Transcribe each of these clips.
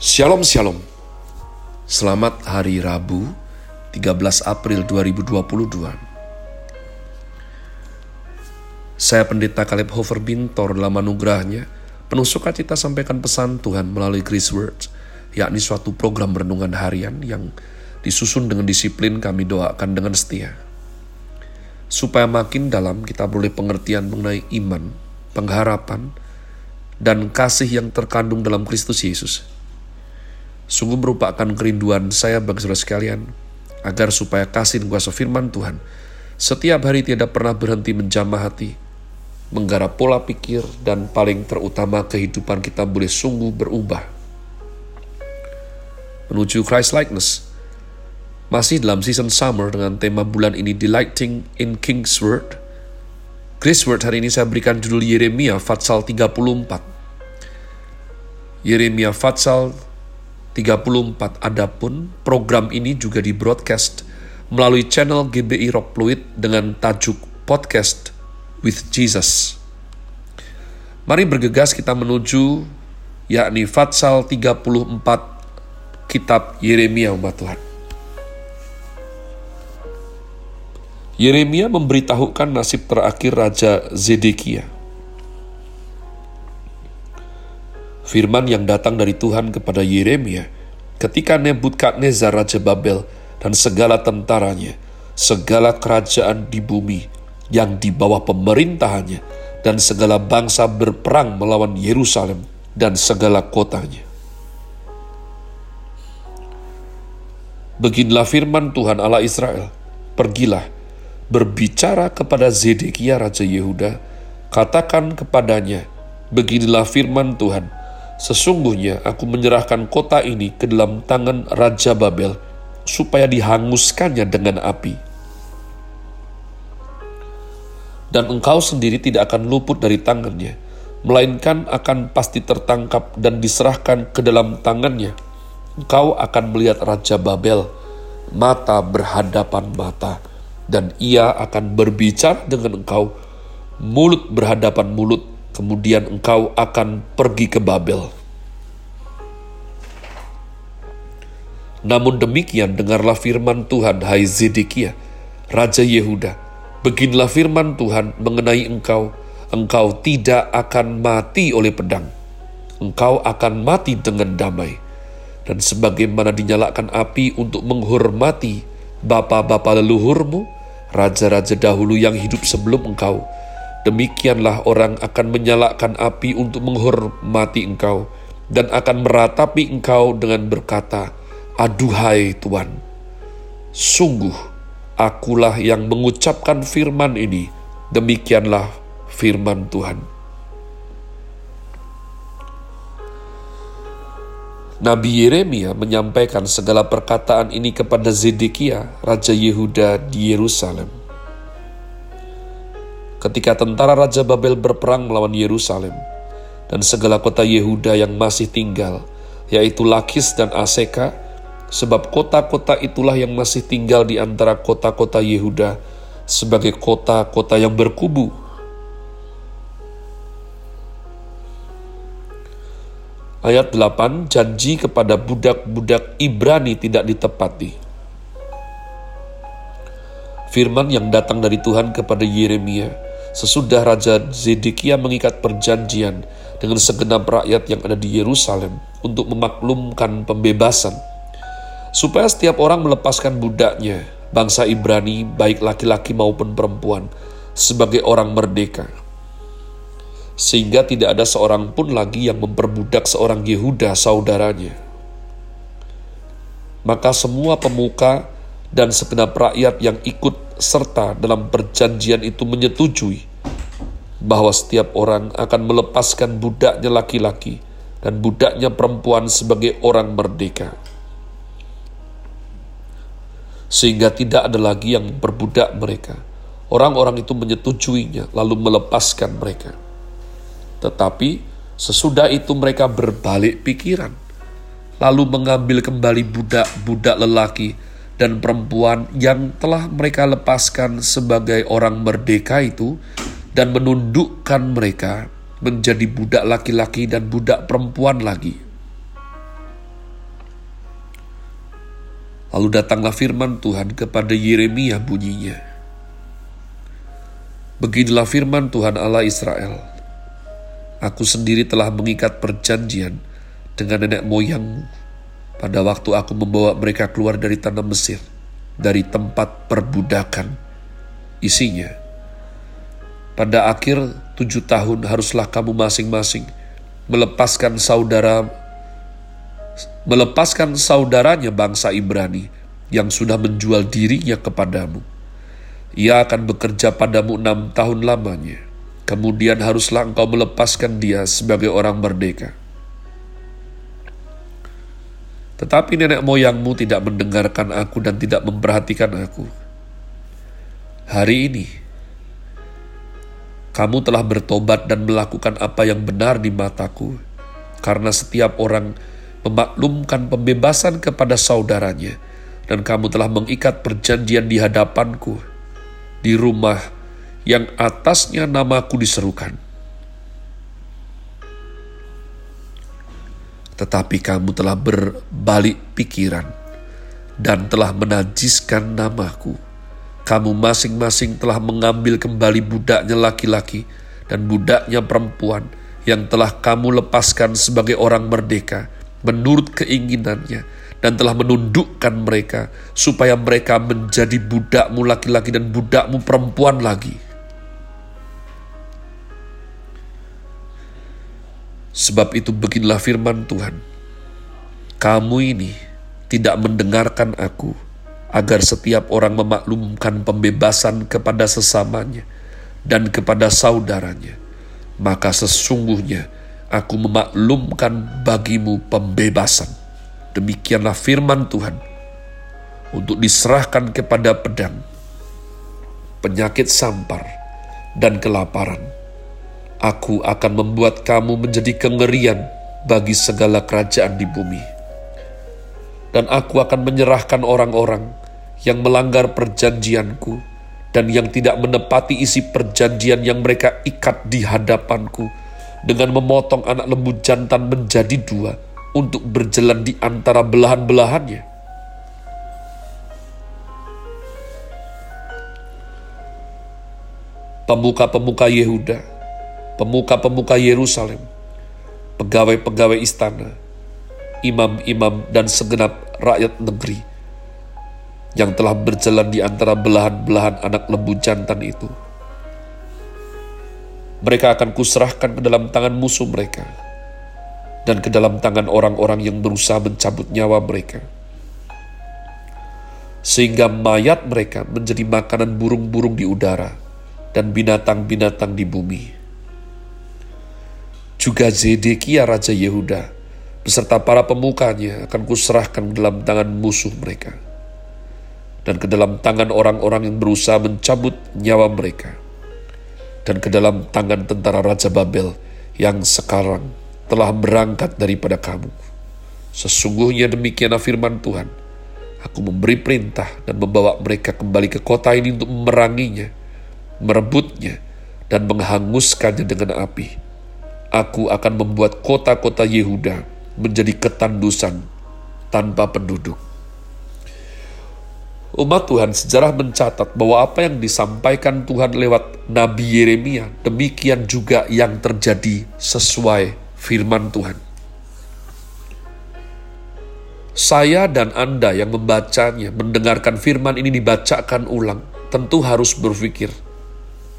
Shalom Shalom. Selamat Hari Rabu 13 April 2022 Saya Pendeta Caleb Hofer Bintor dalam anugerahnya Penuh sukacita sampaikan pesan Tuhan melalui Grace Words yakni suatu program renungan harian yang disusun dengan disiplin kami doakan dengan setia. Supaya makin dalam kita boleh pengertian mengenai iman, pengharapan, dan kasih yang terkandung dalam Kristus Yesus Sungguh merupakan kerinduan saya bagi saudara sekalian, agar supaya kasih dan kuasa firman Tuhan setiap hari tidak pernah berhenti menjamah hati, menggarap pola pikir, dan paling terutama kehidupan kita boleh sungguh berubah. Menuju Christ likeness, masih dalam season summer dengan tema bulan ini Delighting in King's Word. Grace Word hari ini saya berikan judul Yeremia Fatsal 34. Yeremia Fatsal 34 adapun program ini juga di broadcast melalui channel GBI Rock Fluid dengan tajuk Podcast with Jesus. Mari bergegas kita menuju yakni Fatsal 34 kitab Yeremia umat Tuhan. Yeremia memberitahukan nasib terakhir Raja Zedekiah firman yang datang dari Tuhan kepada Yeremia ketika Nebukadnezar Raja Babel dan segala tentaranya, segala kerajaan di bumi yang di bawah pemerintahannya, dan segala bangsa berperang melawan Yerusalem dan segala kotanya. Beginilah firman Tuhan Allah Israel, pergilah, berbicara kepada Zedekia Raja Yehuda, katakan kepadanya, beginilah firman Tuhan, Sesungguhnya aku menyerahkan kota ini ke dalam tangan Raja Babel, supaya dihanguskannya dengan api. Dan engkau sendiri tidak akan luput dari tangannya, melainkan akan pasti tertangkap dan diserahkan ke dalam tangannya. Engkau akan melihat Raja Babel, mata berhadapan mata, dan ia akan berbicara dengan engkau, mulut berhadapan mulut, kemudian engkau akan pergi ke Babel. Namun demikian dengarlah firman Tuhan, hai Zedekia, Raja Yehuda. Beginilah firman Tuhan mengenai engkau, engkau tidak akan mati oleh pedang. Engkau akan mati dengan damai. Dan sebagaimana dinyalakan api untuk menghormati bapa-bapa leluhurmu, raja-raja dahulu yang hidup sebelum engkau, Demikianlah orang akan menyalakan api untuk menghormati engkau dan akan meratapi engkau dengan berkata, Aduhai Tuhan, sungguh akulah yang mengucapkan firman ini, demikianlah firman Tuhan. Nabi Yeremia menyampaikan segala perkataan ini kepada Zedekia, Raja Yehuda di Yerusalem ketika tentara Raja Babel berperang melawan Yerusalem dan segala kota Yehuda yang masih tinggal, yaitu Lakis dan Aseka, sebab kota-kota itulah yang masih tinggal di antara kota-kota Yehuda sebagai kota-kota yang berkubu. Ayat 8, janji kepada budak-budak Ibrani tidak ditepati. Firman yang datang dari Tuhan kepada Yeremia, sesudah Raja Zedekia mengikat perjanjian dengan segenap rakyat yang ada di Yerusalem untuk memaklumkan pembebasan, supaya setiap orang melepaskan budaknya, bangsa Ibrani, baik laki-laki maupun perempuan, sebagai orang merdeka. Sehingga tidak ada seorang pun lagi yang memperbudak seorang Yehuda saudaranya. Maka semua pemuka dan segenap rakyat yang ikut serta dalam perjanjian itu menyetujui bahwa setiap orang akan melepaskan budaknya laki-laki dan budaknya perempuan sebagai orang merdeka. Sehingga tidak ada lagi yang berbudak mereka. Orang-orang itu menyetujuinya lalu melepaskan mereka. Tetapi sesudah itu mereka berbalik pikiran, lalu mengambil kembali budak-budak lelaki dan perempuan yang telah mereka lepaskan sebagai orang merdeka itu dan menundukkan mereka menjadi budak laki-laki dan budak perempuan lagi. Lalu datanglah firman Tuhan kepada Yeremia bunyinya. Beginilah firman Tuhan Allah Israel. Aku sendiri telah mengikat perjanjian dengan nenek moyangmu pada waktu aku membawa mereka keluar dari tanah Mesir, dari tempat perbudakan. Isinya, pada akhir tujuh tahun haruslah kamu masing-masing melepaskan saudara melepaskan saudaranya bangsa Ibrani yang sudah menjual dirinya kepadamu. Ia akan bekerja padamu enam tahun lamanya. Kemudian haruslah engkau melepaskan dia sebagai orang merdeka. Tetapi nenek moyangmu tidak mendengarkan aku dan tidak memperhatikan aku. Hari ini, kamu telah bertobat dan melakukan apa yang benar di mataku, karena setiap orang memaklumkan pembebasan kepada saudaranya, dan kamu telah mengikat perjanjian di hadapanku, di rumah yang atasnya namaku diserukan. Tetapi kamu telah berbalik pikiran dan telah menajiskan namaku kamu masing-masing telah mengambil kembali budaknya laki-laki dan budaknya perempuan yang telah kamu lepaskan sebagai orang merdeka menurut keinginannya dan telah menundukkan mereka supaya mereka menjadi budakmu laki-laki dan budakmu perempuan lagi. Sebab itu beginilah firman Tuhan. Kamu ini tidak mendengarkan aku agar setiap orang memaklumkan pembebasan kepada sesamanya dan kepada saudaranya, maka sesungguhnya aku memaklumkan bagimu pembebasan. Demikianlah firman Tuhan untuk diserahkan kepada pedang, penyakit sampar, dan kelaparan. Aku akan membuat kamu menjadi kengerian bagi segala kerajaan di bumi. Dan aku akan menyerahkan orang-orang yang melanggar perjanjianku dan yang tidak menepati isi perjanjian yang mereka ikat di hadapanku dengan memotong anak lembu jantan menjadi dua untuk berjalan di antara belahan-belahannya. Pemuka-pemuka Yehuda, pemuka-pemuka Yerusalem, pegawai-pegawai istana, imam-imam dan segenap rakyat negeri yang telah berjalan di antara belahan-belahan anak lembu jantan itu. Mereka akan kuserahkan ke dalam tangan musuh mereka dan ke dalam tangan orang-orang yang berusaha mencabut nyawa mereka. Sehingga mayat mereka menjadi makanan burung-burung di udara dan binatang-binatang di bumi. Juga Zedekia Raja Yehuda beserta para pemukanya akan kuserahkan ke dalam tangan musuh mereka dan ke dalam tangan orang-orang yang berusaha mencabut nyawa mereka, dan ke dalam tangan tentara Raja Babel yang sekarang telah berangkat daripada kamu. Sesungguhnya demikianlah firman Tuhan, aku memberi perintah dan membawa mereka kembali ke kota ini untuk memeranginya, merebutnya, dan menghanguskannya dengan api. Aku akan membuat kota-kota Yehuda menjadi ketandusan tanpa penduduk Umat Tuhan sejarah mencatat bahwa apa yang disampaikan Tuhan lewat Nabi Yeremia, demikian juga yang terjadi sesuai firman Tuhan. Saya dan Anda yang membacanya, mendengarkan firman ini dibacakan ulang, tentu harus berpikir,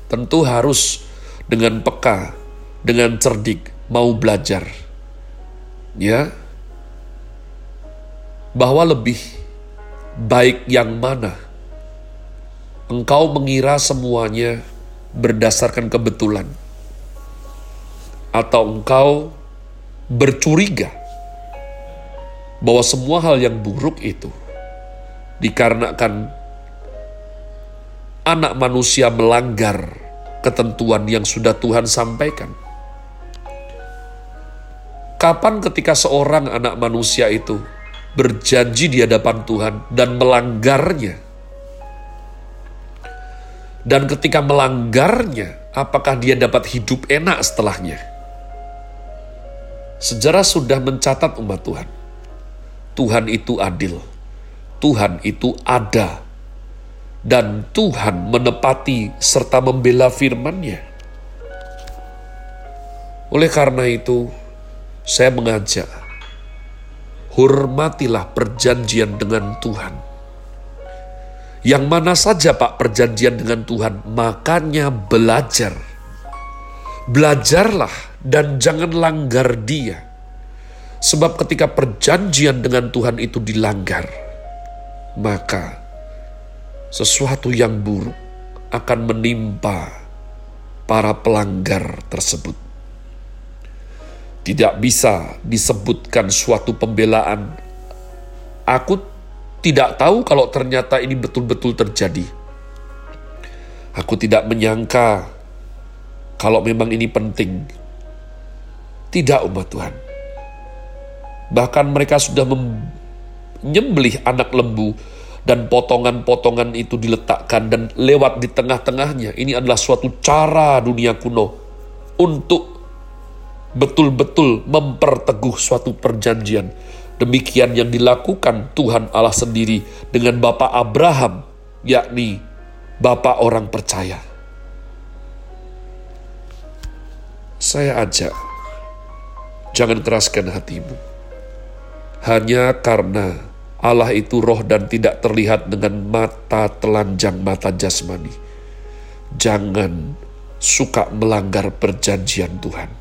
tentu harus dengan peka, dengan cerdik, mau belajar. Ya, bahwa lebih baik yang mana? Engkau mengira semuanya berdasarkan kebetulan, atau engkau bercuriga bahwa semua hal yang buruk itu dikarenakan anak manusia melanggar ketentuan yang sudah Tuhan sampaikan. Kapan ketika seorang anak manusia itu berjanji di hadapan Tuhan dan melanggarnya. Dan ketika melanggarnya, apakah dia dapat hidup enak setelahnya? Sejarah sudah mencatat umat Tuhan. Tuhan itu adil. Tuhan itu ada dan Tuhan menepati serta membela firman-Nya. Oleh karena itu, saya mengajak, hormatilah perjanjian dengan Tuhan. Yang mana saja Pak perjanjian dengan Tuhan, makanya belajar. Belajarlah dan jangan langgar dia. Sebab ketika perjanjian dengan Tuhan itu dilanggar, maka sesuatu yang buruk akan menimpa para pelanggar tersebut. Tidak bisa disebutkan suatu pembelaan. Aku tidak tahu kalau ternyata ini betul-betul terjadi. Aku tidak menyangka kalau memang ini penting. Tidak umat Tuhan. Bahkan mereka sudah menyembelih anak lembu dan potongan-potongan itu diletakkan dan lewat di tengah-tengahnya. Ini adalah suatu cara dunia kuno untuk betul-betul memperteguh suatu perjanjian. Demikian yang dilakukan Tuhan Allah sendiri dengan Bapak Abraham, yakni Bapak orang percaya. Saya ajak, jangan keraskan hatimu. Hanya karena Allah itu roh dan tidak terlihat dengan mata telanjang mata jasmani. Jangan suka melanggar perjanjian Tuhan.